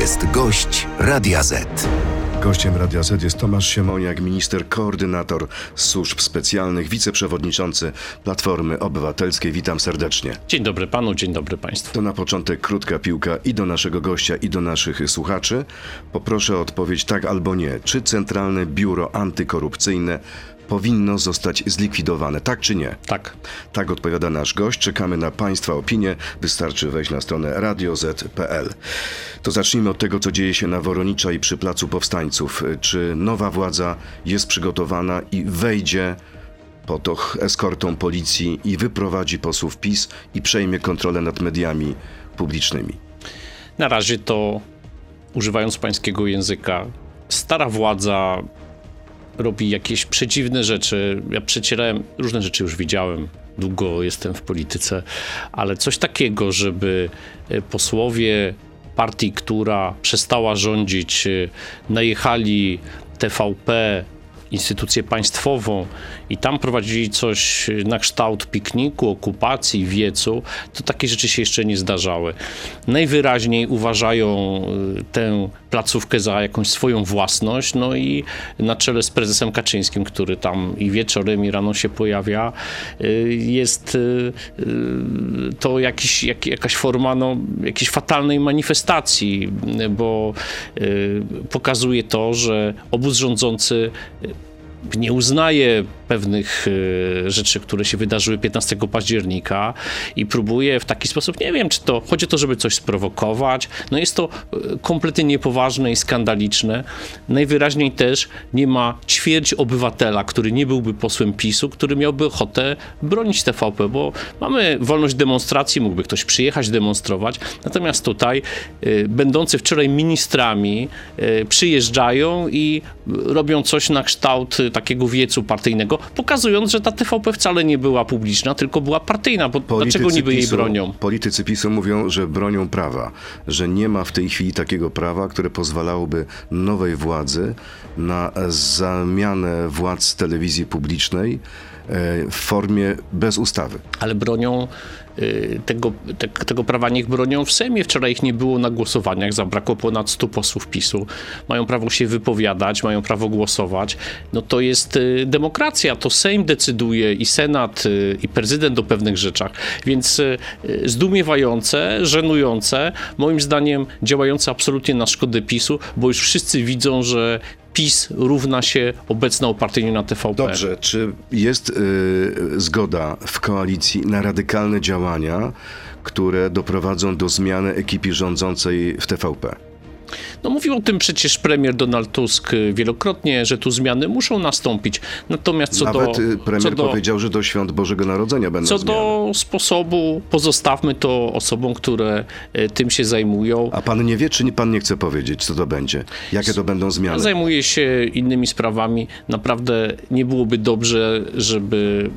jest gość Radia Z. Gościem Radia Z jest Tomasz Siemoniak, minister koordynator służb specjalnych, wiceprzewodniczący Platformy Obywatelskiej. Witam serdecznie. Dzień dobry panu, dzień dobry państwu. To na początek krótka piłka i do naszego gościa, i do naszych słuchaczy. Poproszę o odpowiedź tak albo nie. Czy Centralne Biuro Antykorupcyjne powinno zostać zlikwidowane, tak czy nie? Tak. Tak odpowiada nasz gość. Czekamy na Państwa opinię. Wystarczy wejść na stronę radioz.pl. To zacznijmy od tego, co dzieje się na Woronicza i przy Placu Powstańców. Czy nowa władza jest przygotowana i wejdzie pod och eskortą policji i wyprowadzi posłów PiS i przejmie kontrolę nad mediami publicznymi? Na razie to, używając pańskiego języka, stara władza robi jakieś przedziwne rzeczy. Ja przecierałem, różne rzeczy już widziałem, długo jestem w polityce, ale coś takiego, żeby e, posłowie partii, która przestała rządzić, e, najechali TVP, instytucję państwową i tam prowadzili coś na kształt pikniku, okupacji, wiecu, to takie rzeczy się jeszcze nie zdarzały. Najwyraźniej uważają tę placówkę za jakąś swoją własność, no i na czele z prezesem Kaczyńskim, który tam i wieczorem, i rano się pojawia, y, jest y, to jakiś, jak, jakaś forma no, jakiejś fatalnej manifestacji, bo pokazuje to, że obóz rządzący nie uznaje pewnych e, rzeczy, które się wydarzyły 15 października i próbuje w taki sposób, nie wiem, czy to chodzi o to, żeby coś sprowokować. No jest to e, kompletnie niepoważne i skandaliczne. Najwyraźniej też nie ma ćwierć obywatela, który nie byłby posłem PiSu, który miałby ochotę bronić TVP, bo mamy wolność demonstracji, mógłby ktoś przyjechać, demonstrować. Natomiast tutaj e, będący wczoraj ministrami przyjeżdżają i robią coś na kształt takiego wiecu partyjnego, pokazując, że ta TVP wcale nie była publiczna, tylko była partyjna, bo politycy dlaczego niby jej bronią? Politycy PiSu mówią, że bronią prawa, że nie ma w tej chwili takiego prawa, które pozwalałoby nowej władzy na zamianę władz telewizji publicznej w formie bez ustawy. Ale bronią Y, tego, te, tego prawa niech bronią w Sejmie. Wczoraj ich nie było na głosowaniach, zabrakło ponad 100 posłów PiSu. Mają prawo się wypowiadać, mają prawo głosować. No to jest y, demokracja, to Sejm decyduje i Senat, i prezydent o pewnych rzeczach. Więc zdumiewające, żenujące, moim zdaniem działające absolutnie na szkodę PiSu, bo już wszyscy widzą, że PiS równa się obecna upartyjniona TVP. Dobrze, czy jest y, zgoda w koalicji na radykalne działania, które doprowadzą do zmiany ekipy rządzącej w TVP? No mówił o tym przecież premier Donald Tusk y, wielokrotnie, że tu zmiany muszą nastąpić. Natomiast co Nawet do... Y, premier co do, powiedział, że do świąt Bożego Narodzenia będą Co zmiany. do sposobu, pozostawmy to osobom, które y, tym się zajmują. A pan nie wie, czy pan nie chce powiedzieć, co to będzie? Jakie to będą zmiany? Ja zajmuję się innymi sprawami. Naprawdę nie byłoby dobrze, żeby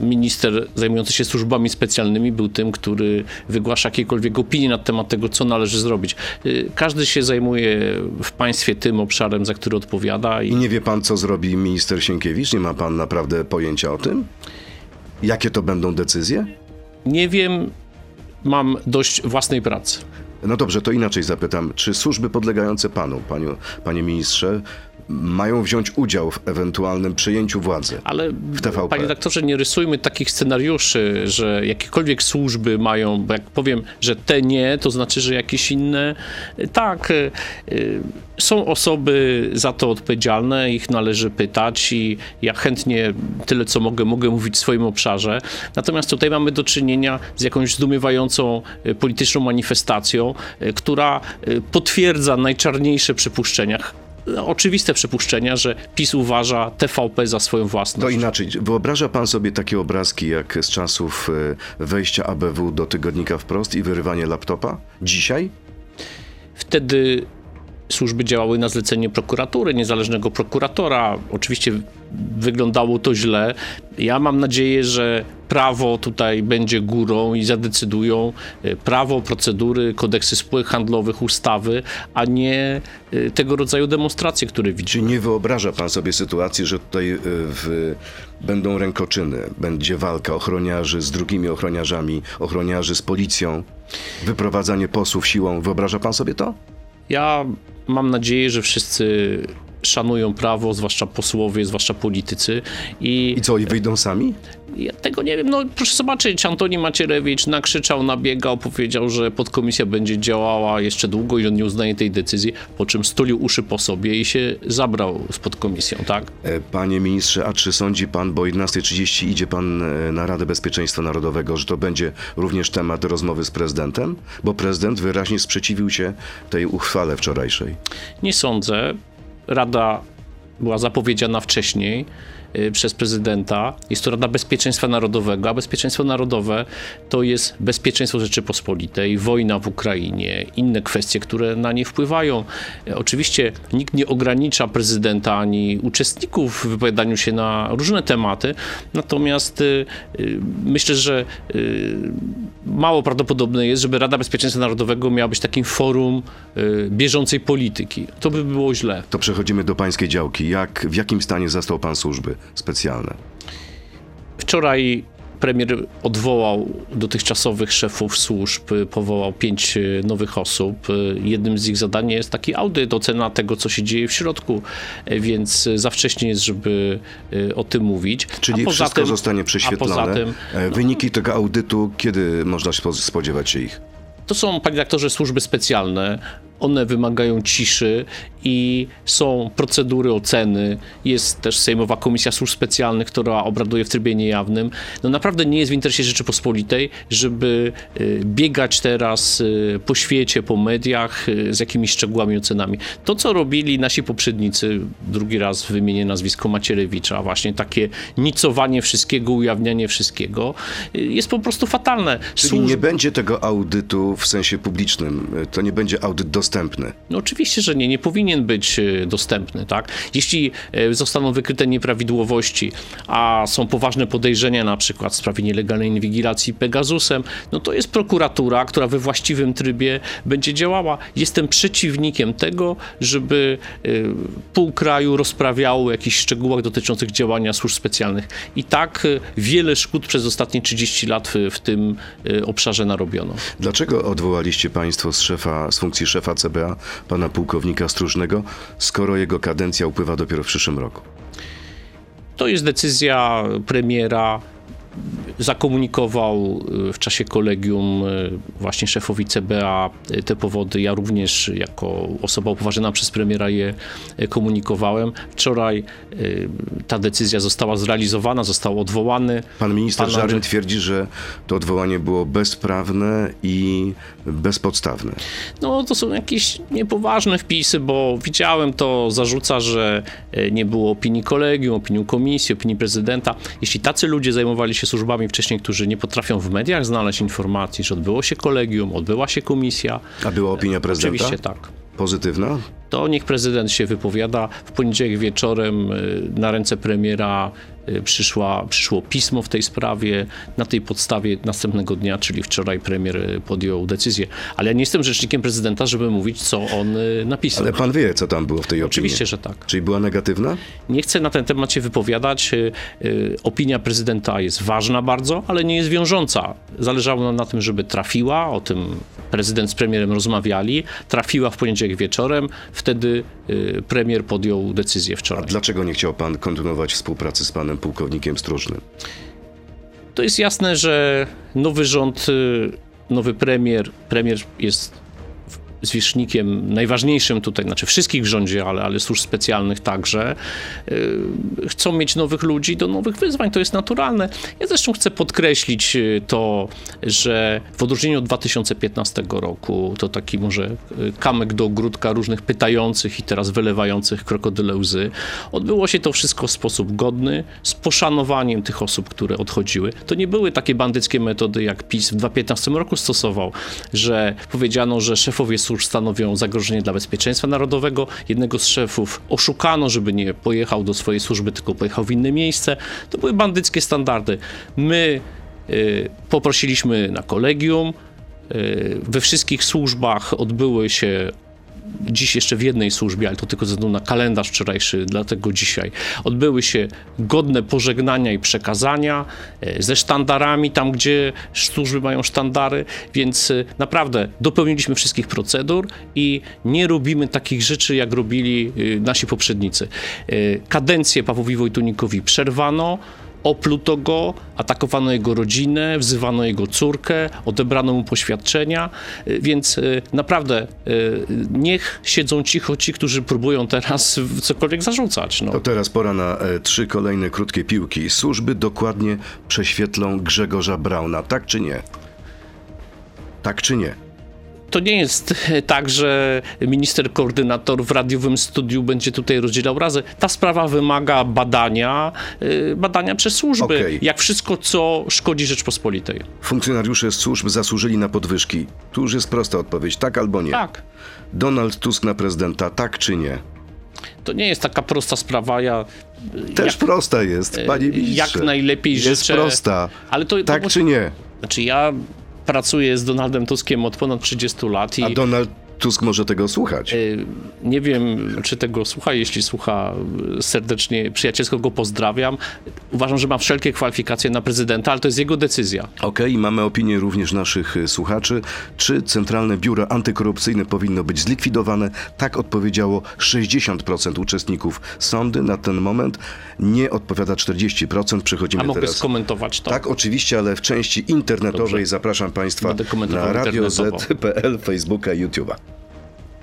minister zajmujący się służbami specjalnymi był tym, który wygłasza jakiekolwiek opinie na temat tego, co należy zrobić. Y, każdy się zajmuje w państwie tym obszarem, za który odpowiada. I, I nie wie pan, co zrobi minister Sienkiewicz? Nie ma pan naprawdę pojęcia o tym? Jakie to będą decyzje? Nie wiem. Mam dość własnej pracy. No dobrze, to inaczej zapytam. Czy służby podlegające panu, paniu, panie ministrze, mają wziąć udział w ewentualnym przejęciu władzy Ale, w TVP. Panie doktorze, nie rysujmy takich scenariuszy, że jakiekolwiek służby mają, bo jak powiem, że te nie, to znaczy, że jakieś inne tak. Y, y, są osoby za to odpowiedzialne, ich należy pytać i ja chętnie tyle, co mogę, mogę mówić w swoim obszarze. Natomiast tutaj mamy do czynienia z jakąś zdumiewającą y, polityczną manifestacją, która potwierdza najczarniejsze przypuszczenia oczywiste przypuszczenia, że PiS uważa TVP za swoją własność. To inaczej. Wyobraża pan sobie takie obrazki jak z czasów e, wejścia ABW do tygodnika wprost i wyrywanie laptopa? Dzisiaj? Wtedy służby działały na zlecenie prokuratury, niezależnego prokuratora. Oczywiście wyglądało to źle. Ja mam nadzieję, że prawo tutaj będzie górą i zadecydują e, prawo, procedury, kodeksy spółek handlowych, ustawy, a nie e, tego rodzaju demonstracje, które widzimy. Czy nie wyobraża pan sobie sytuacji, że tutaj e, w, będą rękoczyny, będzie walka ochroniarzy z drugimi ochroniarzami, ochroniarzy z policją, wyprowadzanie posłów siłą? Wyobraża pan sobie to? Ja mam nadzieję, że wszyscy szanują prawo, zwłaszcza posłowie, zwłaszcza politycy i I co, i wyjdą sami? ja tego nie wiem, no proszę zobaczyć, Antoni Macierewicz nakrzyczał, nabiegał, powiedział, że podkomisja będzie działała jeszcze długo i on nie uznaje tej decyzji, po czym stulił uszy po sobie i się zabrał z podkomisją, tak? E, Panie ministrze, a czy sądzi pan, bo o 11.30 idzie pan e, na Radę Bezpieczeństwa Narodowego, że to będzie również temat rozmowy z prezydentem? Bo prezydent wyraźnie sprzeciwił się tej uchwale wczorajszej. Nie sądzę. Rada była zapowiedziana wcześniej przez prezydenta. Jest to Rada Bezpieczeństwa Narodowego, a bezpieczeństwo narodowe to jest bezpieczeństwo Rzeczypospolitej, wojna w Ukrainie, inne kwestie, które na nie wpływają. Y, Oczywiście nikt nie ogranicza prezydenta ani uczestników w wypowiadaniu się na różne tematy, natomiast y, y, myślę, że y, mało prawdopodobne jest, żeby Rada Bezpieczeństwa Narodowego miała być takim forum y, bieżącej polityki. To by było źle. To przechodzimy do pańskiej działki. Jak, w jakim stanie zastał pan służby specjalne? Wczoraj premier odwołał dotychczasowych szefów służb, powołał pięć y, nowych osób. Y, Jednym z ich zadań jest taki audyt, ocena tego, co się dzieje w środku, y, więc za wcześnie jest, żeby o tym mówić. Czyli wszystko tym- zostanie prześwietlone. poza tym, E, Wyniki tego audytu, kiedy można spodziewać się ich? To są, panie redaktorze, służby specjalne. One wymagają ciszy i są procedury oceny. Jest też Sejmowa Komisja Służb Specjalnych, która obraduje w trybie niejawnym. No naprawdę nie jest w interesie Rzeczypospolitej, żeby y, biegać teraz y, po świecie, po mediach y, z jakimiś szczegółami, ocenami. To, co robili nasi poprzednicy, drugi raz wymienię nazwisko Macierewicza, właśnie takie nicowanie wszystkiego, ujawnianie wszystkiego, jest po prostu fatalne. Czyli Służb- nie będzie tego audytu w sensie publicznym. To nie będzie audyt dostępny. No oczywiście, że nie, nie powinien być e, dostępny, tak? Jeśli e, zostaną wykryte nieprawidłowości, a są poważne podejrzenia na przykład w sprawie nielegalnej inwigilacji Pegasusem, no to jest prokuratura, która we właściwym trybie będzie działała. Jestem przeciwnikiem tego, żeby e, pół kraju rozprawiało o jakichś szczegółach dotyczących działania służb specjalnych. I tak wiele szkód przez ostatnie 30 lat w, tym obszarze narobiono. Dlaczego odwołaliście państwo z, szefa, z funkcji szefa CBA, pana pułkownika Skoro jego kadencja upływa dopiero w przyszłym roku? To jest decyzja premiera. Zakomunikował y, w czasie kolegium y, właśnie szefowi CBA y, te powody. Ja również jako osoba upoważniona przez premiera je komunikowałem. Wczoraj ta decyzja została zrealizowana, został odwołany. Pan minister Pan Żaryn Andrzej- twierdzi, że to odwołanie było bezprawne i bezpodstawne. No to są jakieś niepoważne wpisy, bo widziałem to, zarzuca, że nie było opinii kolegium, opinii komisji, opinii prezydenta. Jeśli tacy ludzie zajmowali się służbami wcześniej, którzy nie potrafią w mediach znaleźć informacji, że odbyło się kolegium, odbyła się komisja, A była opinia prezydenta? oczywiście tak. Pozytywna? To niech prezydent się wypowiada. W poniedziałek wieczorem y, na ręce premiera przyszła, przyszło pismo w tej sprawie. Na tej podstawie następnego dnia, czyli wczoraj, premier y, podjął decyzję. Ale ja nie jestem rzecznikiem prezydenta, żeby mówić, co on y, napisał. Ale pan wie, co tam było w tej opinii. Oczywiście, że tak. Czyli była negatywna? Nie chcę na ten temat się wypowiadać. Y, y, Opinia prezydenta jest ważna bardzo, ale nie jest wiążąca. Zależało nam na tym, żeby trafiła, o tym prezydent z premierem rozmawiali, trafiła w poniedziałek wieczorem, wtedy y, premier podjął decyzję A wczoraj. dlaczego nie chciał pan kontynuować współpracy z panem pułkownikiem Stróżnym? To jest jasne, że nowy rząd, y, nowy premier, premier jest zwierzchnikiem najważniejszym tutaj, znaczy wszystkich w rządzie, ale, ale służb specjalnych także, y, chcą mieć nowych ludzi do nowych wyzwań. To jest naturalne. Ja zresztą chcę podkreślić y, to, że w odróżnieniu od 2015 roku, to taki może y, kamek do ogródka różnych pytających i teraz wylewających krokodyle łzy, odbyło się to wszystko w sposób godny, z poszanowaniem tych osób, które odchodziły. To nie były takie bandyckie metody, jak PiS w 2015 roku stosował, że powiedziano, że szefowie służb stanowią zagrożenie dla bezpieczeństwa narodowego. Jednego z szefów oszukano, żeby nie pojechał do swojej służby, tylko pojechał w inne miejsce. To były bandyckie standardy. My y, poprosiliśmy na kolegium. Y, we wszystkich służbach odbyły się dziś jeszcze w jednej służbie, ale to tylko ze względu na kalendarz wczorajszy, dlatego dzisiaj. Odbyły się godne pożegnania i przekazania e, ze sztandarami, tam gdzie służby mają sztandary, więc e, naprawdę dopełniliśmy wszystkich procedur i nie robimy takich rzeczy, jak robili e, nasi poprzednicy. Kadencję Pawłowi Wojtunikowi przerwano, opluto go, atakowano jego rodzinę, wzywano jego córkę, odebrano mu poświadczenia, y, więc y, naprawdę y, niech siedzą cicho ci, którzy próbują teraz cokolwiek zarzucać. No. To teraz pora na e, trzy kolejne krótkie piłki. Służby dokładnie prześwietlą Grzegorza Brauna, tak czy nie? Tak czy nie? To nie jest tak, że minister koordynator w radiowym studiu będzie tutaj rozdzielał razy. Ta sprawa wymaga badania, y, badania przez służby, Okej. jak wszystko, co szkodzi Rzeczpospolitej. Funkcjonariusze służb zasłużyli na podwyżki. Tu już jest prosta odpowiedź, tak albo nie. Tak. Donald Tusk na prezydenta, tak czy nie? To nie jest taka prosta sprawa. Ja Też jak, prosta jest, panie ministrze. jak najlepiej Jest życzę. prosta. Ale to, to Tak musi- czy nie? Znaczy ja pracuję z Donaldem Tuskiem od ponad 30 lat i A Donald Tusk może tego słuchać. y, nie wiem, czy tego słucha. Jeśli słucha, y, serdecznie, przyjacielsko go pozdrawiam. Uważam, że ma wszelkie kwalifikacje na prezydenta, ale to jest jego decyzja. Okej, i mamy opinię również naszych y, słuchaczy. Czy Centralne Biuro Antykorupcyjne powinno być zlikwidowane? Tak odpowiedziało 60% uczestników. Sądy na ten moment nie odpowiada 40%. Przechodzimy A mogę teraz. skomentować to? Tak, oczywiście, ale w części internetowej Dobrze. zapraszam Państwa na Radio internetowo. Z.pl, Facebooka i YouTube'a.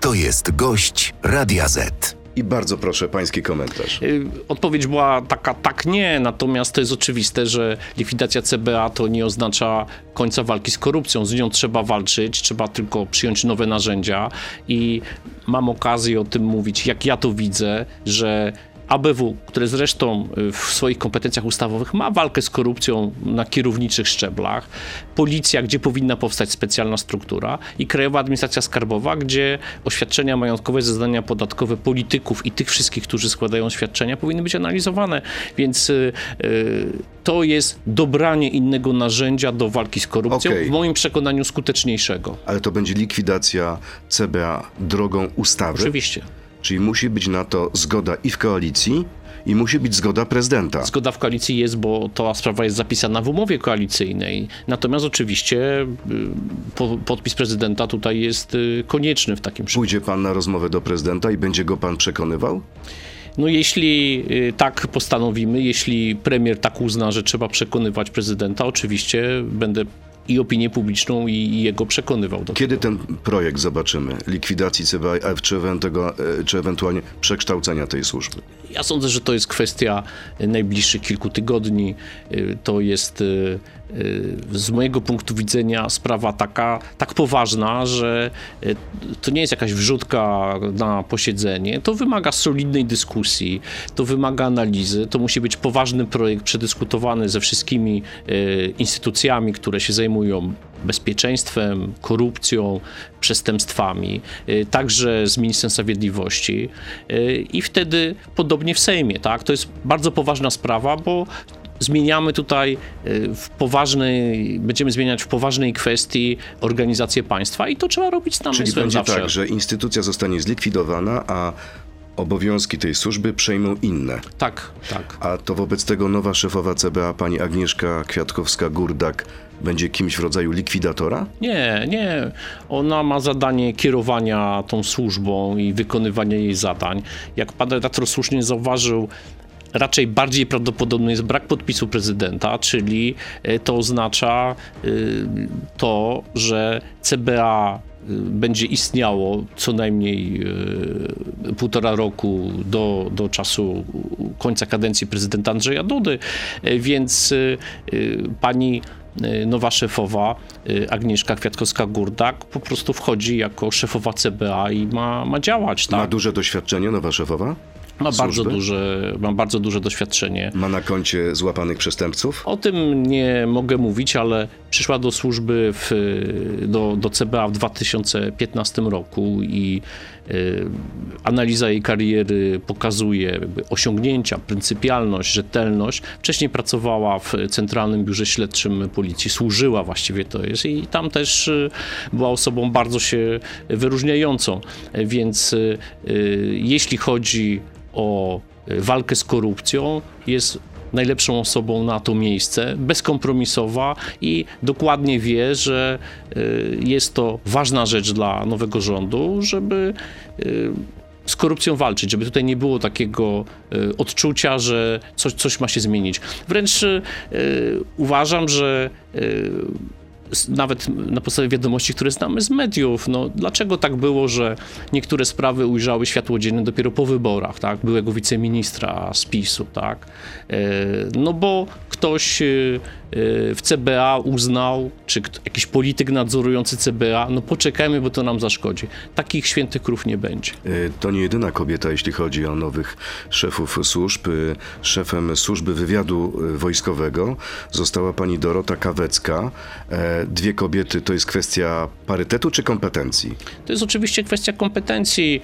To jest gość Radia Z. I bardzo proszę Pański komentarz. Y, Odpowiedź była taka, tak nie, natomiast to jest oczywiste, że likwidacja CBA to nie oznacza końca walki z korupcją. Z nią trzeba walczyć, trzeba tylko przyjąć nowe narzędzia i mam okazję o tym mówić, jak ja to widzę, że ABW, które zresztą y, w swoich kompetencjach ustawowych ma walkę z korupcją na kierowniczych szczeblach, policja, gdzie powinna powstać specjalna struktura i Krajowa Administracja Skarbowa, gdzie oświadczenia majątkowe, zeznania podatkowe polityków i tych wszystkich, którzy składają oświadczenia, powinny być analizowane. Więc y, y, to jest dobranie innego narzędzia do walki z korupcją, Okej. w moim przekonaniu skuteczniejszego. Ale to będzie likwidacja CBA drogą ustawy. Oczywiście. Czyli musi być na to zgoda i w koalicji, i musi być zgoda prezydenta. Zgoda w koalicji jest, bo ta sprawa jest zapisana w umowie koalicyjnej. Natomiast oczywiście y, po, podpis prezydenta tutaj jest y, konieczny w takim przypadku. Pójdzie pan na rozmowę do prezydenta i będzie go pan przekonywał? No jeśli y, tak postanowimy, jeśli premier tak uzna, że trzeba przekonywać prezydenta, oczywiście będę i opinię publiczną i, jego przekonywał do Kiedy tego. ten projekt zobaczymy? Likwidacji CBA, czy, ewentualnie, czy ewentualnie przekształcenia tej służby? Ja sądzę, że to jest kwestia najbliższych kilku tygodni. Y, To jest y, z mojego punktu widzenia sprawa taka, tak poważna, że y, to nie jest jakaś wrzutka na posiedzenie. To wymaga solidnej dyskusji, to wymaga analizy, to musi być poważny projekt przedyskutowany ze wszystkimi y, instytucjami, które się zajmują bezpieczeństwem, korupcją, przestępstwami, y, także z Ministerstwem Sprawiedliwości y, i wtedy podobnie w Sejmie, tak? To jest bardzo poważna sprawa, bo zmieniamy tutaj y, w poważnej, będziemy zmieniać w poważnej kwestii organizację państwa i to trzeba robić z Czyli będzie zawsze. tak, że instytucja zostanie zlikwidowana, a obowiązki tej służby przejmą inne. Tak, tak. A to wobec tego nowa szefowa CBA, pani Agnieszka Kwiatkowska-Gurdak, będzie kimś w rodzaju likwidatora? Nie, nie. Ona ma zadanie kierowania tą służbą i wykonywania jej zadań. Jak pan redaktor słusznie zauważył, raczej bardziej prawdopodobny jest brak podpisu prezydenta, czyli e, to oznacza y, to, że CBA y, będzie istniało co najmniej półtora roku do, do czasu końca kadencji prezydenta Andrzeja Dudy, E, więc pani nowa szefowa Agnieszka Kwiatkowska-Gurdak po prostu wchodzi jako szefowa CBA i ma, ma działać, Ma tak? duże doświadczenie nowa szefowa? Ma bardzo, duże, ma bardzo duże doświadczenie. Ma na koncie złapanych przestępców? O tym nie mogę mówić, ale przyszła do służby w, do, do CBA w 2015 roku i analiza jej kariery pokazuje osiągnięcia, pryncypialność, rzetelność. Wcześniej pracowała w Centralnym Biurze Śledczym Policji, służyła właściwie to jest i tam też y, była osobą bardzo się wyróżniającą. Więc y, y, jeśli chodzi o y, walkę z korupcją, jest najlepszą osobą na to miejsce, bezkompromisowa i dokładnie wie, że y, jest to ważna rzecz dla nowego rządu, żeby y, z korupcją walczyć, żeby tutaj nie było takiego y, odczucia, że coś, coś ma się zmienić. Wręcz uważam, że nawet na podstawie wiadomości, które znamy z mediów, no dlaczego tak było, że niektóre sprawy ujrzały światło dzienne dopiero po wyborach, tak, byłego wiceministra z PiSu, tak, E, no bo ktoś e, e, w CBA uznał, czy jakiś polityk nadzorujący CBA, no poczekajmy, bo to nam zaszkodzi. Takich świętych krów nie będzie. To nie jedyna kobieta, jeśli chodzi o nowych szefów służb. Szefem służby wywiadu wojskowego została pani Dorota Kawecka. Dwie kobiety to jest kwestia parytetu czy kompetencji? To jest oczywiście kwestia kompetencji.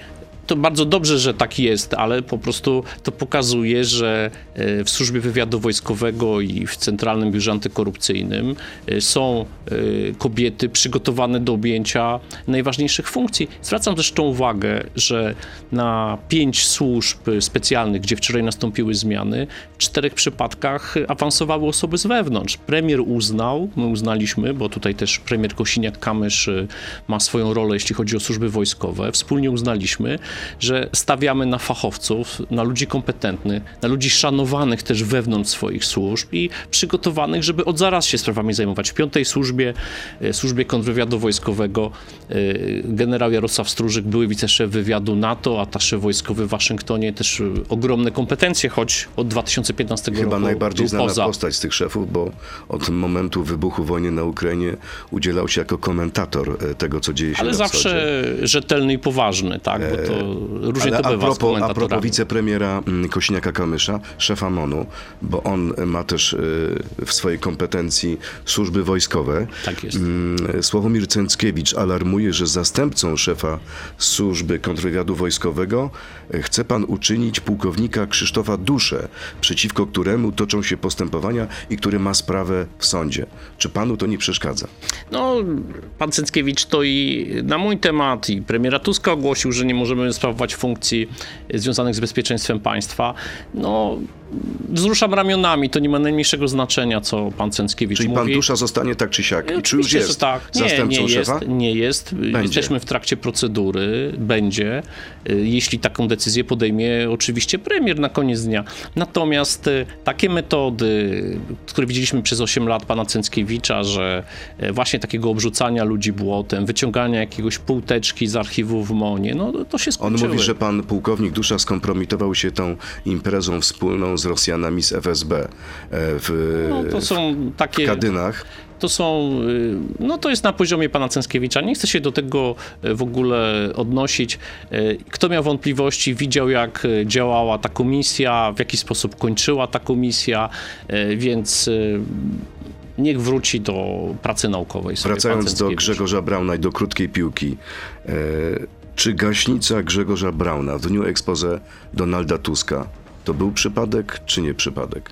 To bardzo dobrze, że tak jest, ale po prostu to pokazuje, że e, w służbie wywiadu wojskowego i w Centralnym Biurze Antykorupcyjnym e, są e, kobiety przygotowane do objęcia najważniejszych funkcji. Zwracam zresztą uwagę, że na pięć służb specjalnych, gdzie wczoraj nastąpiły zmiany, w czterech przypadkach awansowały osoby z wewnątrz. Premier uznał, my uznaliśmy, bo tutaj też premier Kosiniak-Kamysz ma swoją rolę, jeśli chodzi o służby wojskowe. Wspólnie uznaliśmy, że stawiamy na fachowców, na ludzi kompetentnych, na ludzi szanowanych też wewnątrz swoich służb i przygotowanych, żeby od zaraz się sprawami zajmować. W piątej służbie, y, służbie kontrwywiadu wojskowego, y, generał Jarosław Stróżyk, były wiceszef wywiadu NATO, atasze wojskowy w Waszyngtonie, też y, ogromne kompetencje, choć od 2015 Chyba roku najbardziej był znana poza. postać z tych szefów, bo od momentu wybuchu wojny na Ukrainie udzielał się jako komentator e, tego, co dzieje się Ale na zawsze wschodzie. rzetelny i poważny, tak? Bo to różnie Ale to a bywa z propos, a propos wicepremiera mm, Kosiniaka-Kamysza, szefa MONU, bo on ma też y, w swojej kompetencji służby wojskowe. Tak jest. Mm, Sławomir Cęckiewicz alarmuje, że zastępcą szefa służby kontrwywiadu wojskowego e, chce pan uczynić pułkownika Krzysztofa Duszę, przeciwko któremu toczą się postępowania i który ma sprawę w sądzie. Czy panu to nie przeszkadza? No, pan Cęckiewicz to i na mój temat i premiera Tuska ogłosił, że nie możemy sprawować funkcji związanych z bezpieczeństwem państwa. No, wzruszam ramionami, to nie ma najmniejszego znaczenia, co pan Cęckiewicz Czyli pan mówi. Dusza zostanie tak czy siak? I czy już jest tak. Nie, zastępcą nie szefa? jest, nie jest. Jesteśmy w trakcie procedury. Będzie, y, jeśli taką decyzję podejmie oczywiście premier na koniec dnia. Natomiast y, takie metody, które widzieliśmy przez 8 lat pana Cęckiewicza, że y, właśnie takiego obrzucania ludzi błotem, wyciągania jakiegoś półteczki z archiwów w Monie, no to się On skończyło. mówi, że pan pułkownik Dusza skompromitował się tą imprezą wspólną z Rosjanami z FSB e, w, no, to są w takie... Kadynach. To są, y, no to jest na poziomie pana Cęckiewicza. Nie chcę się do tego y, w ogóle odnosić. Y, Kto miał wątpliwości, widział jak działała ta komisja, w jaki sposób kończyła ta komisja, więc niech wróci do pracy naukowej. Wracając do. Grzegorza Brauna i do krótkiej piłki. E, czy gaśnica Grzegorza Brauna w dniu expose Donalda Tuska to był przypadek, czy nie przypadek?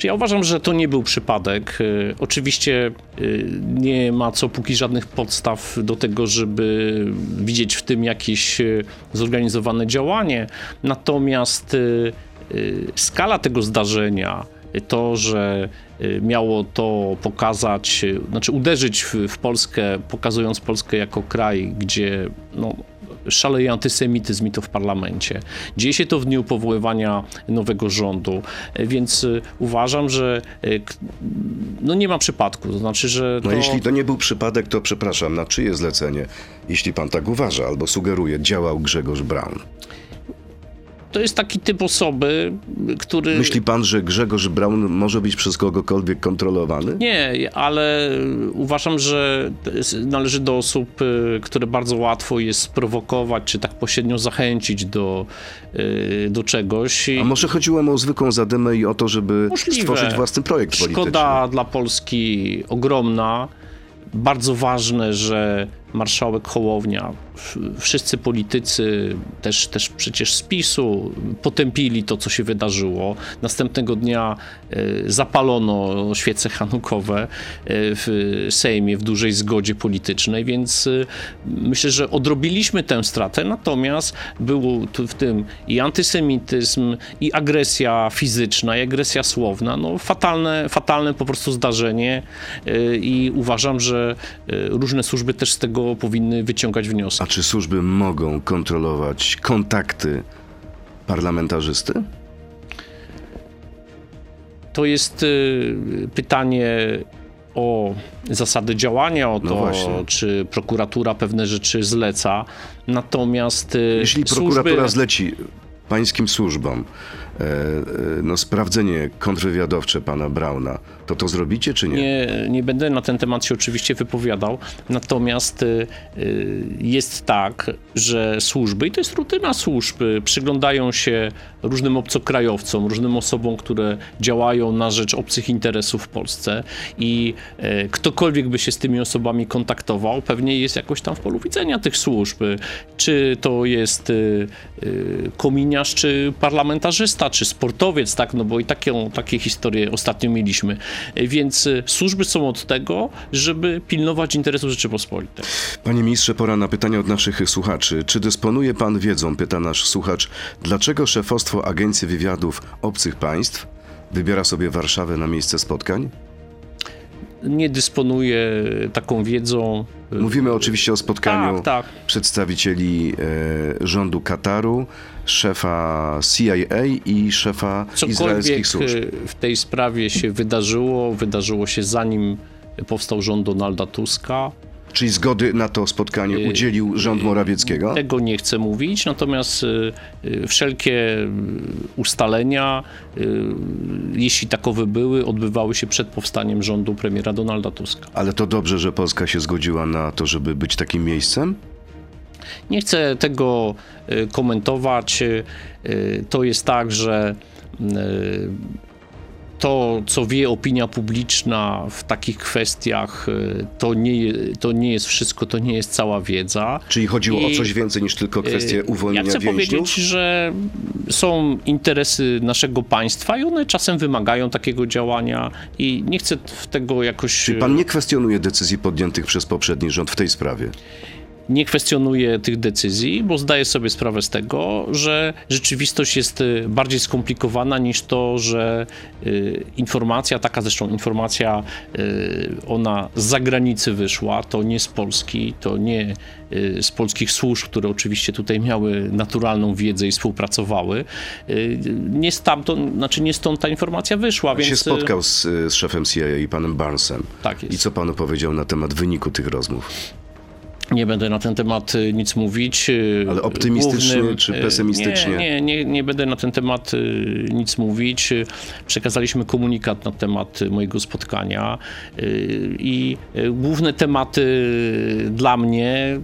Czy ja uważam, że to nie był przypadek. Y, Oczywiście y, nie ma co póki żadnych podstaw do tego, żeby widzieć w tym jakieś y, zorganizowane działanie. Natomiast skala tego zdarzenia, to, że miało to pokazać, znaczy uderzyć w Polskę, pokazując Polskę jako kraj, gdzie no, szaleje antysemityzm i to w parlamencie. Dzieje się to w dniu powoływania nowego rządu, e, więc y, uważam, że k- no nie ma przypadku. To znaczy, że No to... jeśli to nie był przypadek, to przepraszam, na czyje zlecenie, jeśli pan tak uważa albo sugeruje, działał Grzegorz Braun? To jest taki typ osoby, który... Myśli pan, że Grzegorz Braun może być przez kogokolwiek kontrolowany? Nie, ale uważam, że należy do osób, y, które bardzo łatwo jest sprowokować, czy tak pośrednio zachęcić do, y, do czegoś. A może chodziło mu o zwykłą zadymę i o to, żeby Możliwe. stworzyć własny projekt Szkoda polityczny? dla Polski ogromna. Bardzo ważne, że marszałek Hołownia, wszyscy politycy, też, też przecież z PiSu, potępili to, co się wydarzyło. Następnego dnia e, zapalono świece hanukowe e, w Sejmie w dużej zgodzie politycznej, więc e, myślę, że odrobiliśmy tę stratę, natomiast był w tym i antysemityzm, i agresja fizyczna, i agresja słowna. No, fatalne, fatalne po prostu zdarzenie i uważam, że różne służby też z tego powinny wyciągać wnioski. A czy służby mogą kontrolować kontakty parlamentarzysty? To jest y, pytanie o zasady działania, o No to, właśnie. czy prokuratura pewne rzeczy zleca. Natomiast y, Jeśli służby... prokuratura zleci pańskim służbom e, e, no, sprawdzenie kontrwywiadowcze pana Brauna, to to zrobicie czy nie? Nie, nie będę na ten temat się oczywiście wypowiadał, natomiast y, y, jest tak, że służby, i to jest rutyna służb, y, przyglądają się różnym obcokrajowcom, różnym osobom, które działają na rzecz obcych interesów w Polsce i y, ktokolwiek by się z tymi osobami kontaktował, pewnie jest jakoś tam w polu widzenia tych służb. Czy to jest y, y, kominiarz, czy parlamentarzysta, czy sportowiec, tak, no bo i takie, takie historie ostatnio mieliśmy. Y, Więc y, służby są od tego, żeby pilnować interesów Rzeczypospolitej. Panie ministrze, pora na pytania od naszych słuchaczy. Czy dysponuje pan wiedzą, pyta nasz słuchacz, dlaczego szefostwo Agencji Wywiadów Obcych Państw wybiera sobie Warszawę na miejsce spotkań? Nie dysponuję taką wiedzą. Y, Mówimy oczywiście o spotkaniu Tak, tak. przedstawicieli e, rządu Kataru, szefa CIA i szefa Cokolwiek izraelskich służb. y, w tej sprawie się wydarzyło, wydarzyło się zanim powstał rząd Donalda Tuska. Czyli zgody na to spotkanie udzielił rząd Morawieckiego? Tego nie chcę mówić, natomiast y, y, wszelkie y, ustalenia, y, jeśli takowe były, odbywały się przed powstaniem rządu premiera Donalda Tuska. Ale to dobrze, że Polska się zgodziła na to, żeby być takim miejscem? Nie chcę tego y, komentować. Y, To jest tak, że y, to, co wie opinia publiczna w takich kwestiach, to nie, to nie jest wszystko, to nie jest cała wiedza. Czyli chodziło o I- coś więcej niż tylko kwestię Ja uwolnienia chcę więźniów? powiedzieć, że są interesy naszego państwa i one czasem wymagają takiego działania i nie chcę w tego jakoś... Czyli pan nie kwestionuje decyzji podjętych przez poprzedni rząd w tej sprawie? Nie kwestionuję tych decyzji, bo zdaję sobie sprawę z tego, że rzeczywistość jest y, bardziej skomplikowana niż to, że y, informacja, taka zresztą informacja, y, ona z zagranicy wyszła, to nie z Polski, to nie z polskich służb, które oczywiście tutaj miały naturalną wiedzę i współpracowały. Nie stamtąd, znaczy nie stąd ta informacja wyszła, więc... się spotkał z, z szefem CIA i panem Barnesem. Tak jest. I co panu powiedział na temat wyniku tych rozmów? Nie będę na ten temat y, nic mówić. y, Ale optymistycznie czy y, pesymistycznie? Nie, nie, nie, będę na ten temat nic mówić. Przekazaliśmy komunikat na temat mojego spotkania i główne tematy dla mnie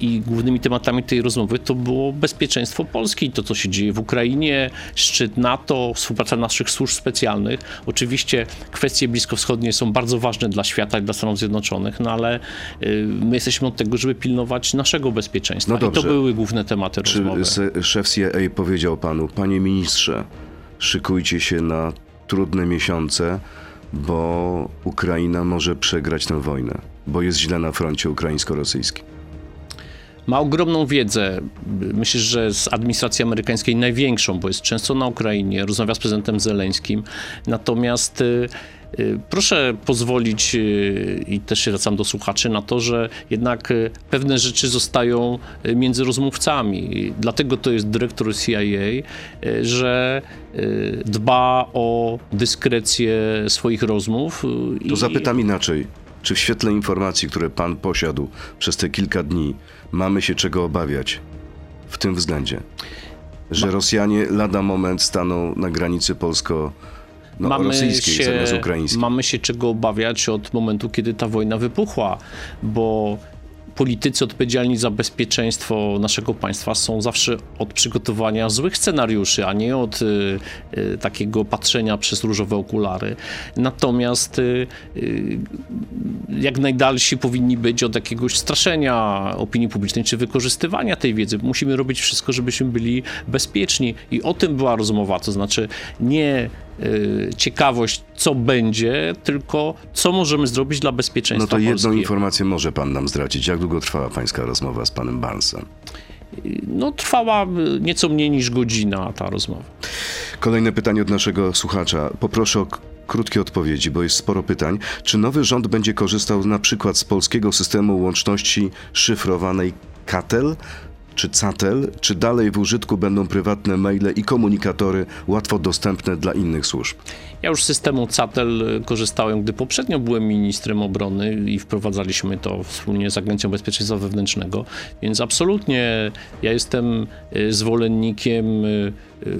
i głównymi tematami tej rozmowy to było bezpieczeństwo Polski, to co się dzieje w Ukrainie, szczyt NATO, współpraca naszych służb specjalnych. Oczywiście kwestie bliskowschodnie są bardzo ważne dla świata i dla Stanów Zjednoczonych, no ale my jesteśmy od tego, żeby pilnować naszego bezpieczeństwa. No I to dobrze. były główne tematy Czy rozmowy. se- szef CIA powiedział panu, panie ministrze, szykujcie się na trudne miesiące, bo Ukraina może przegrać tę wojnę, bo jest źle na froncie ukraińsko-rosyjskim. Ma ogromną wiedzę. Myślę, że z administracji amerykańskiej największą, bo jest często na Ukrainie, rozmawia z prezydentem Zeleńskim. Natomiast y, proszę pozwolić, y, i też się zwracam do słuchaczy, na to, że jednak y, pewne rzeczy zostają y, między rozmówcami. Dlatego to jest dyrektor CIA, y, że y, dba o dyskrecję swoich rozmów. y, To i- zapytam inaczej. Czy w świetle informacji, które pan posiadł przez te kilka dni, mamy się czego obawiać w tym względzie? że Rosjanie lada moment staną na granicy polsko no, zamiast ukraińskiej. Mamy się czego obawiać od momentu, kiedy ta wojna wypuchła, bo politycy odpowiedzialni za bezpieczeństwo naszego państwa są zawsze od przygotowania złych scenariuszy, a nie od y, y, takiego patrzenia przez różowe okulary. Natomiast y, y jak najdalsi powinni być od jakiegoś straszenia opinii publicznej czy wykorzystywania tej wiedzy. Musimy robić wszystko, żebyśmy byli bezpieczni. I o tym była rozmowa, to znaczy nie ciekawość, co będzie, tylko co możemy zrobić dla bezpieczeństwa No to jedną polskiego. informację może pan nam zdradzić. Jak długo trwała pańska rozmowa z panem Barnesem? No, trwała nieco mniej niż godzina ta rozmowa. Kolejne pytanie od naszego słuchacza. Poproszę o krótkie odpowiedzi, bo jest sporo pytań. Czy nowy rząd będzie korzystał na przykład z polskiego systemu łączności szyfrowanej KATEL? Czy CATEL, czy dalej w użytku będą prywatne maile i komunikatory łatwo dostępne dla innych służb? Ja już z systemu CATEL korzystałem, gdy poprzednio byłem ministrem obrony i wprowadzaliśmy to wspólnie z Agencją Bezpieczeństwa Wewnętrznego, więc absolutnie ja jestem y, zwolennikiem y, y,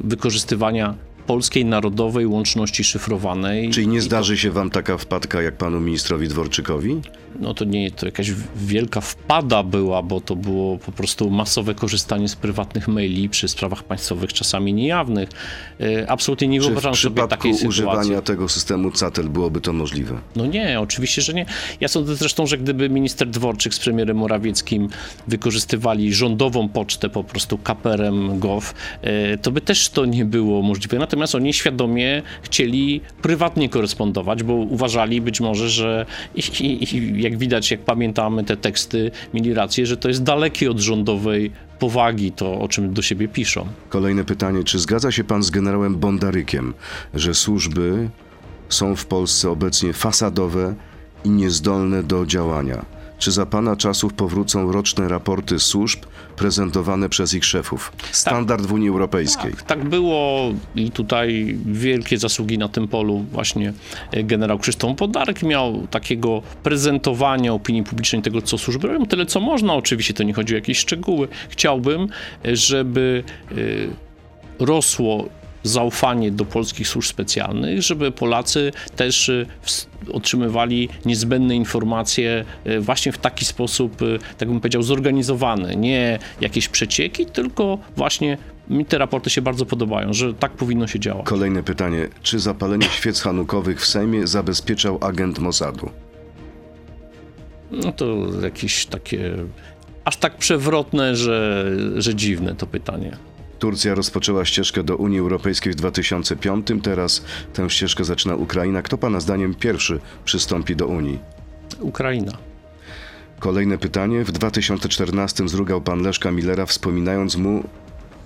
wykorzystywania polskiej narodowej łączności szyfrowanej. Czyli nie zdarzy się wam taka wpadka jak panu ministrowi Dworczykowi? No to nie, to jakaś wielka wpada była, bo to było po prostu masowe korzystanie z prywatnych maili przy sprawach państwowych, czasami niejawnych. E, absolutnie nie wyobrażam sobie takiej sytuacji. używania tego systemu CATEL byłoby to możliwe? No nie, oczywiście, że nie. Ja sądzę zresztą, że gdyby minister Dworczyk z premierem Morawieckim wykorzystywali rządową pocztę po prostu kaperem gov, e, to by też to nie było możliwe. Natomiast natomiast oni świadomie chcieli prywatnie korespondować, bo uważali być może, że i, i, jak widać, jak pamiętamy te teksty, mieli rację, że to jest dalekie od rządowej powagi to, o czym do siebie piszą. Kolejne pytanie. Czy zgadza się pan z generałem Bondarykiem, że służby są w Polsce obecnie fasadowe i niezdolne do działania? Czy za pana czasów powrócą roczne raporty służb prezentowane przez ich szefów? Standard tak, w Unii Europejskiej. Tak, tak było i tutaj wielkie zasługi na tym polu właśnie e, generał Krzysztof Podarek miał takiego prezentowania opinii publicznej tego, co służby robią. Tyle, co można. Oczywiście to nie chodzi o jakieś szczegóły. Chciałbym, e, żeby e, rosło zaufanie do polskich służb specjalnych, żeby Polacy też y, otrzymywali niezbędne informacje y, właśnie w taki sposób, y, tak bym powiedział, zorganizowany. Nie jakieś przecieki, tylko właśnie mi te raporty się bardzo podobają, że tak powinno się działać. Kolejne pytanie. Czy zapalenie świec hanukowych w Sejmie zabezpieczał agent Mossadu? No to jakieś takie aż tak przewrotne, że, że dziwne to pytanie. Turcja rozpoczęła ścieżkę do Unii Europejskiej w 2005, teraz tę ścieżkę zaczyna Ukraina. Kto Pana zdaniem pierwszy przystąpi do Unii? Ukraina. Kolejne pytanie. W 2014 zrugał pan Leszka Millera, wspominając mu,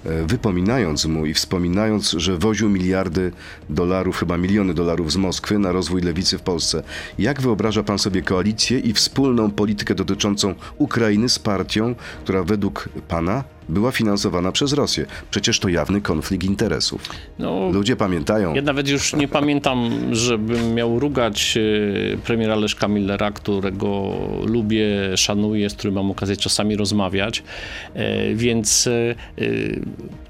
e, wypominając mu i wspominając, że woził miliardy dolarów, chyba miliony dolarów z Moskwy na rozwój lewicy w Polsce. Jak wyobraża pan sobie koalicję i wspólną politykę dotyczącą Ukrainy z partią, która według pana była finansowana przez Rosję. Przecież to jawny konflikt interesów. No, Ludzie pamiętają. Ja nawet już nie pamiętam, żebym miał rugać e, premiera Leszka Millera, którego lubię, szanuję, z którym mam okazję czasami rozmawiać, e, więc e,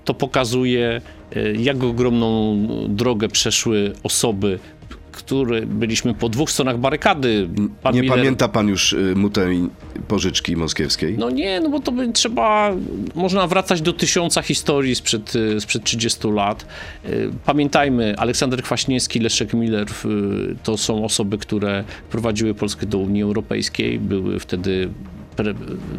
to pokazuje, jak ogromną drogę przeszły osoby który byliśmy po dwóch stronach barykady. Pan nie Miller... pamięta pan już y, mu tej pożyczki moskiewskiej? No nie, no bo to by trzeba, można wracać do tysiąca historii sprzed, y, sprzed 30 lat. Y, pamiętajmy, Aleksander Kwaśniewski, Leszek Miller to są osoby, które prowadziły Polskę do Unii Europejskiej, były wtedy pre,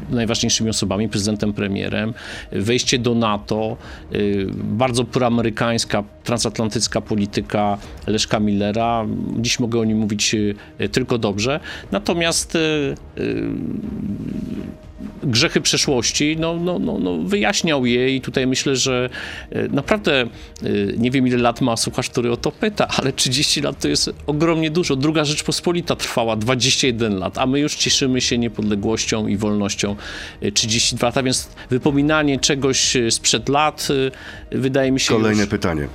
najważniejszymi osobami, prezydentem, premierem, wejście do NATO, y, bardzo proamerykańska, transatlantycka polityka Leszka Millera. Dziś mogę o nim mówić y, tylko dobrze. Natomiast y, grzechy przeszłości, no, no, no, no, wyjaśniał je i tutaj myślę, że e, naprawdę e, nie wiem ile lat ma słuchacz, który o to pyta, ale 30 lat to jest ogromnie dużo. Druga Rzeczpospolita trwała 21 lat, a my już cieszymy się niepodległością i wolnością 32 e, lata, więc wypominanie czegoś sprzed lat wydaje mi się Kolejne już... pytanie.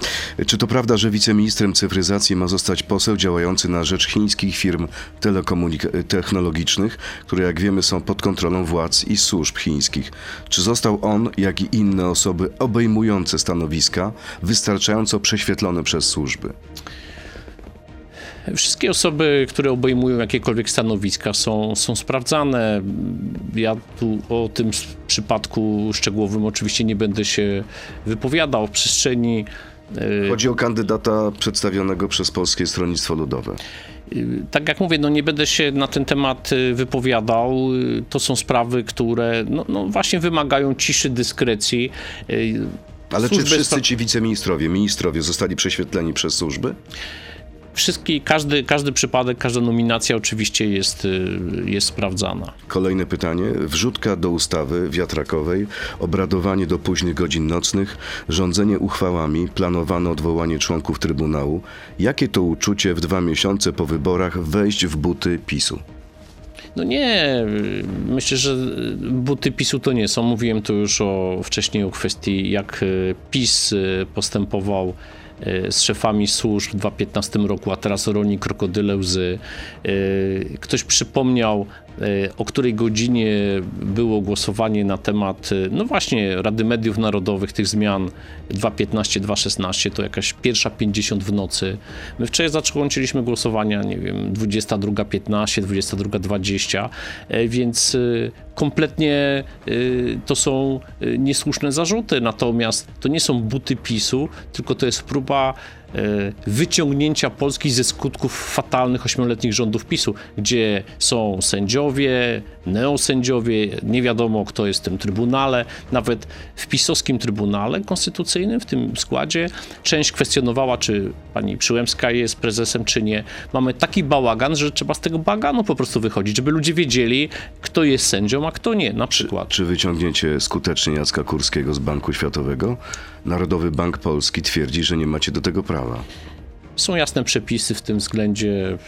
Czy to prawda, że wiceministrem cyfryzacji ma zostać poseł działający na rzecz chińskich firm technologicznych, które jak wiemy są pod kontrolą władz i służb chińskich. Czy został on, jak i inne osoby obejmujące stanowiska, wystarczająco prześwietlone przez służby? Wszystkie osoby, które obejmują jakiekolwiek stanowiska są, są sprawdzane. Ja tu o tym przypadku szczegółowym oczywiście nie będę się wypowiadał w przestrzeni. E, Chodzi o kandydata przedstawionego przez Polskie Stronnictwo Ludowe. Tak jak mówię, no nie będę się na ten temat e, wypowiadał. To są sprawy, które no, no właśnie wymagają ciszy, dyskrecji. Ale Służby czy wszyscy ci wiceministrowie, ministrowie zostali prześwietleni przez służby? Wszystkie, każdy, każdy przypadek, każda nominacja oczywiście jest, y, jest sprawdzana. Kolejne pytanie. Wrzutka do ustawy wiatrakowej, obradowanie do późnych godzin nocnych, rządzenie uchwałami, planowane odwołanie członków Trybunału. Jakie to uczucie w dwa miesiące po wyborach wejść w buty PiSu? No nie, myślę, że buty PiSu to nie są. Mówiłem tu już o, wcześniej o kwestii, jak y, PiS y, postępował z szefami służb w 2015 roku, a teraz roni krokodyle łzy. Ktoś przypomniał o której godzinie było głosowanie na temat, e, no właśnie, Rady Mediów Narodowych, tych zmian 2.15, 2.16, to jakaś pierwsza 50 w nocy. My wczoraj zakończyliśmy głosowania, nie wiem, 22.15, 22.20, e, więc kompletnie to są niesłuszne zarzuty, natomiast to nie są buty PiSu, tylko to jest próba E, wyciągnięcia Polski ze skutków fatalnych ośmioletnich rządów PiSu, gdzie są sędziowie, neosędziowie, nie wiadomo kto jest w tym trybunale, nawet w pisowskim trybunale konstytucyjnym, w tym składzie, część kwestionowała, czy pani Przyłębska jest prezesem, czy nie. Mamy taki bałagan, że trzeba z tego bałaganu po prostu wychodzić, żeby ludzie wiedzieli, kto jest sędzią, a kto nie, na przykład. Czy, czy wyciągnięcie skutecznie Jacka Kurskiego z Banku Światowego? Narodowy Bank Polski twierdzi, że nie macie do tego prawa. Są jasne przepisy w tym względzie,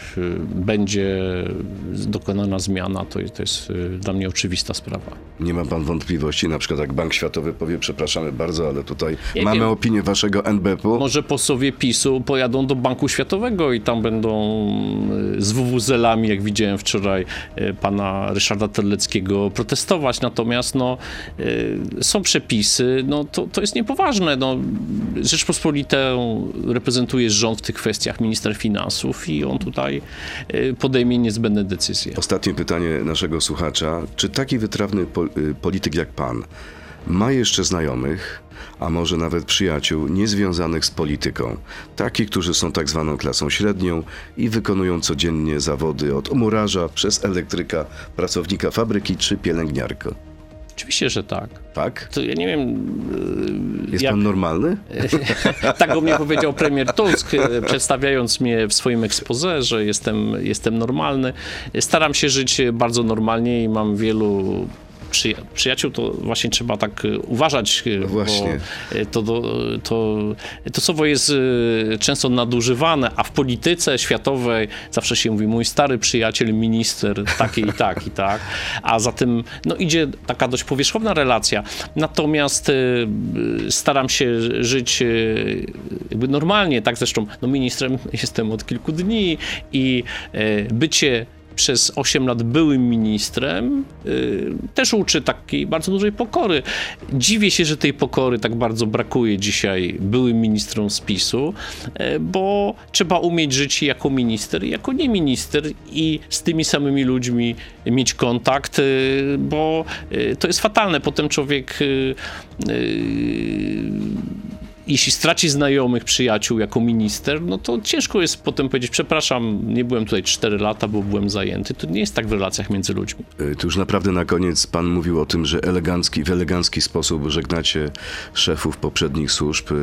będzie dokonana zmiana, to, to jest y, dla mnie oczywista sprawa. Nie ma pan wątpliwości, na przykład jak Bank Światowy powie, przepraszamy bardzo, ale tutaj mamy wiem. opinię waszego NBP-u. Może posłowie PiSu pojadą do Banku Światowego i tam będą y, z WWZ-ami, jak widziałem wczoraj y, pana Ryszarda Terleckiego, protestować, natomiast no, są przepisy, no to, to jest niepoważne. No, Rzeczpospolitę reprezentuje rząd w tych kwestiach minister finansów i on tutaj y, podejmie niezbędne decyzje. Ostatnie pytanie naszego słuchacza. Czy taki wytrawny y, polityk jak pan ma jeszcze znajomych, a może nawet przyjaciół niezwiązanych z polityką, takich, którzy są tak zwaną klasą średnią i wykonują codziennie zawody od murarza przez elektryka, pracownika fabryki czy pielęgniarkę? Oczywiście, że tak. Tak? To ja nie wiem. E, Jest jak... pan normalny? tak o mnie powiedział premier Tusk, e, przedstawiając mnie w swoim expose, że jestem, jestem normalny. Staram się żyć bardzo normalnie i mam wielu przyjaciół, to właśnie trzeba tak e, uważać, no właśnie. to, to, to, to słowo jest często nadużywane, a w polityce światowej zawsze się mówi mój stary przyjaciel, minister, taki i tak i tak, a zatem no, idzie taka dość powierzchowna relacja. Natomiast staram się żyć jakby normalnie, tak zresztą no, ministrem jestem od kilku dni i bycie przez 8 lat byłym ministrem, yy, też uczy takiej bardzo dużej pokory. Dziwię się, że tej pokory tak bardzo brakuje dzisiaj byłym ministrom spisu, yy, bo trzeba umieć żyć jako minister, jako nie minister i z tymi samymi ludźmi mieć kontakt, yy, bo y, to jest fatalne. Potem człowiek y, y, jeśli straci znajomych, przyjaciół jako minister, no to ciężko jest potem powiedzieć, przepraszam, nie byłem tutaj 4 lata, bo byłem zajęty. To nie jest tak w relacjach między ludźmi. E, tu już naprawdę na koniec pan mówił o tym, że elegancki, w elegancki sposób żegnacie szefów poprzednich służb. E,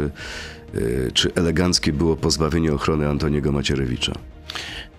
e, czy eleganckie było pozbawienie ochrony Antoniego Macierewicza?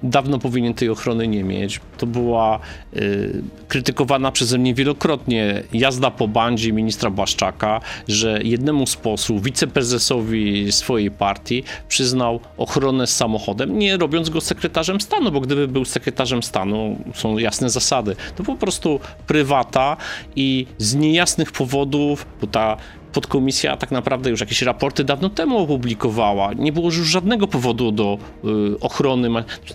Dawno powinien tej ochrony nie mieć. To była y, krytykowana przeze mnie wielokrotnie jazda po bandzie ministra Błaszczaka, że jednemu z posłów, wiceprezesowi swojej partii przyznał ochronę z samochodem, nie robiąc go sekretarzem stanu, bo gdyby był sekretarzem stanu, są jasne zasady, to po prostu prywata i z niejasnych powodów, bo ta podkomisja tak naprawdę już jakieś raporty dawno temu opublikowała. Nie było już żadnego powodu do y, ochrony.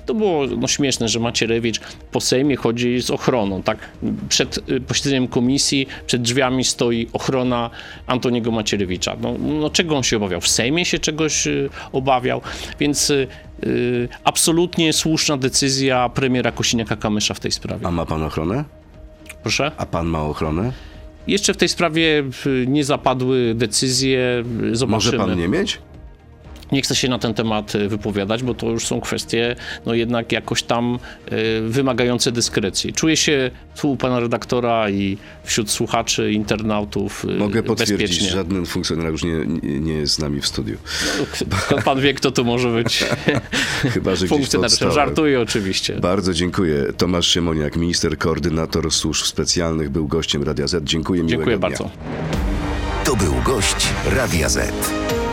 To było no, śmieszne, że Macierewicz po Sejmie chodzi z ochroną, tak? Przed y, posiedzeniem komisji, przed drzwiami stoi ochrona Antoniego Macierewicza. No, no czego on się obawiał? W Sejmie się czegoś y, obawiał, więc y, y, absolutnie słuszna decyzja premiera Kosiniaka-Kamysza w tej sprawie. A ma pan ochronę? Proszę? A pan ma ochronę? Jeszcze w tej sprawie y, nie zapadły decyzje. y, Może Zobaczymy. pan nie mieć? Nie chcę się na ten temat y, wypowiadać, bo to już są kwestie, no jednak jakoś tam y, wymagające dyskrecji. Czuję się tu u pana redaktora i wśród słuchaczy, internautów y, Mogę potwierdzić, bezpiecznie. żaden funkcjonariusz nie, nie, jest z nami w studiu. Skąd pan wie, kto to może być Chyba, że funkcjonariuszem? Żartuję oczywiście. Bardzo dziękuję. Tomasz Siemoniak, minister, koordynator służb specjalnych, był gościem Radia Z. Dziękuję, miłego Dziękuję dnia. bardzo. To był gość Radia Z.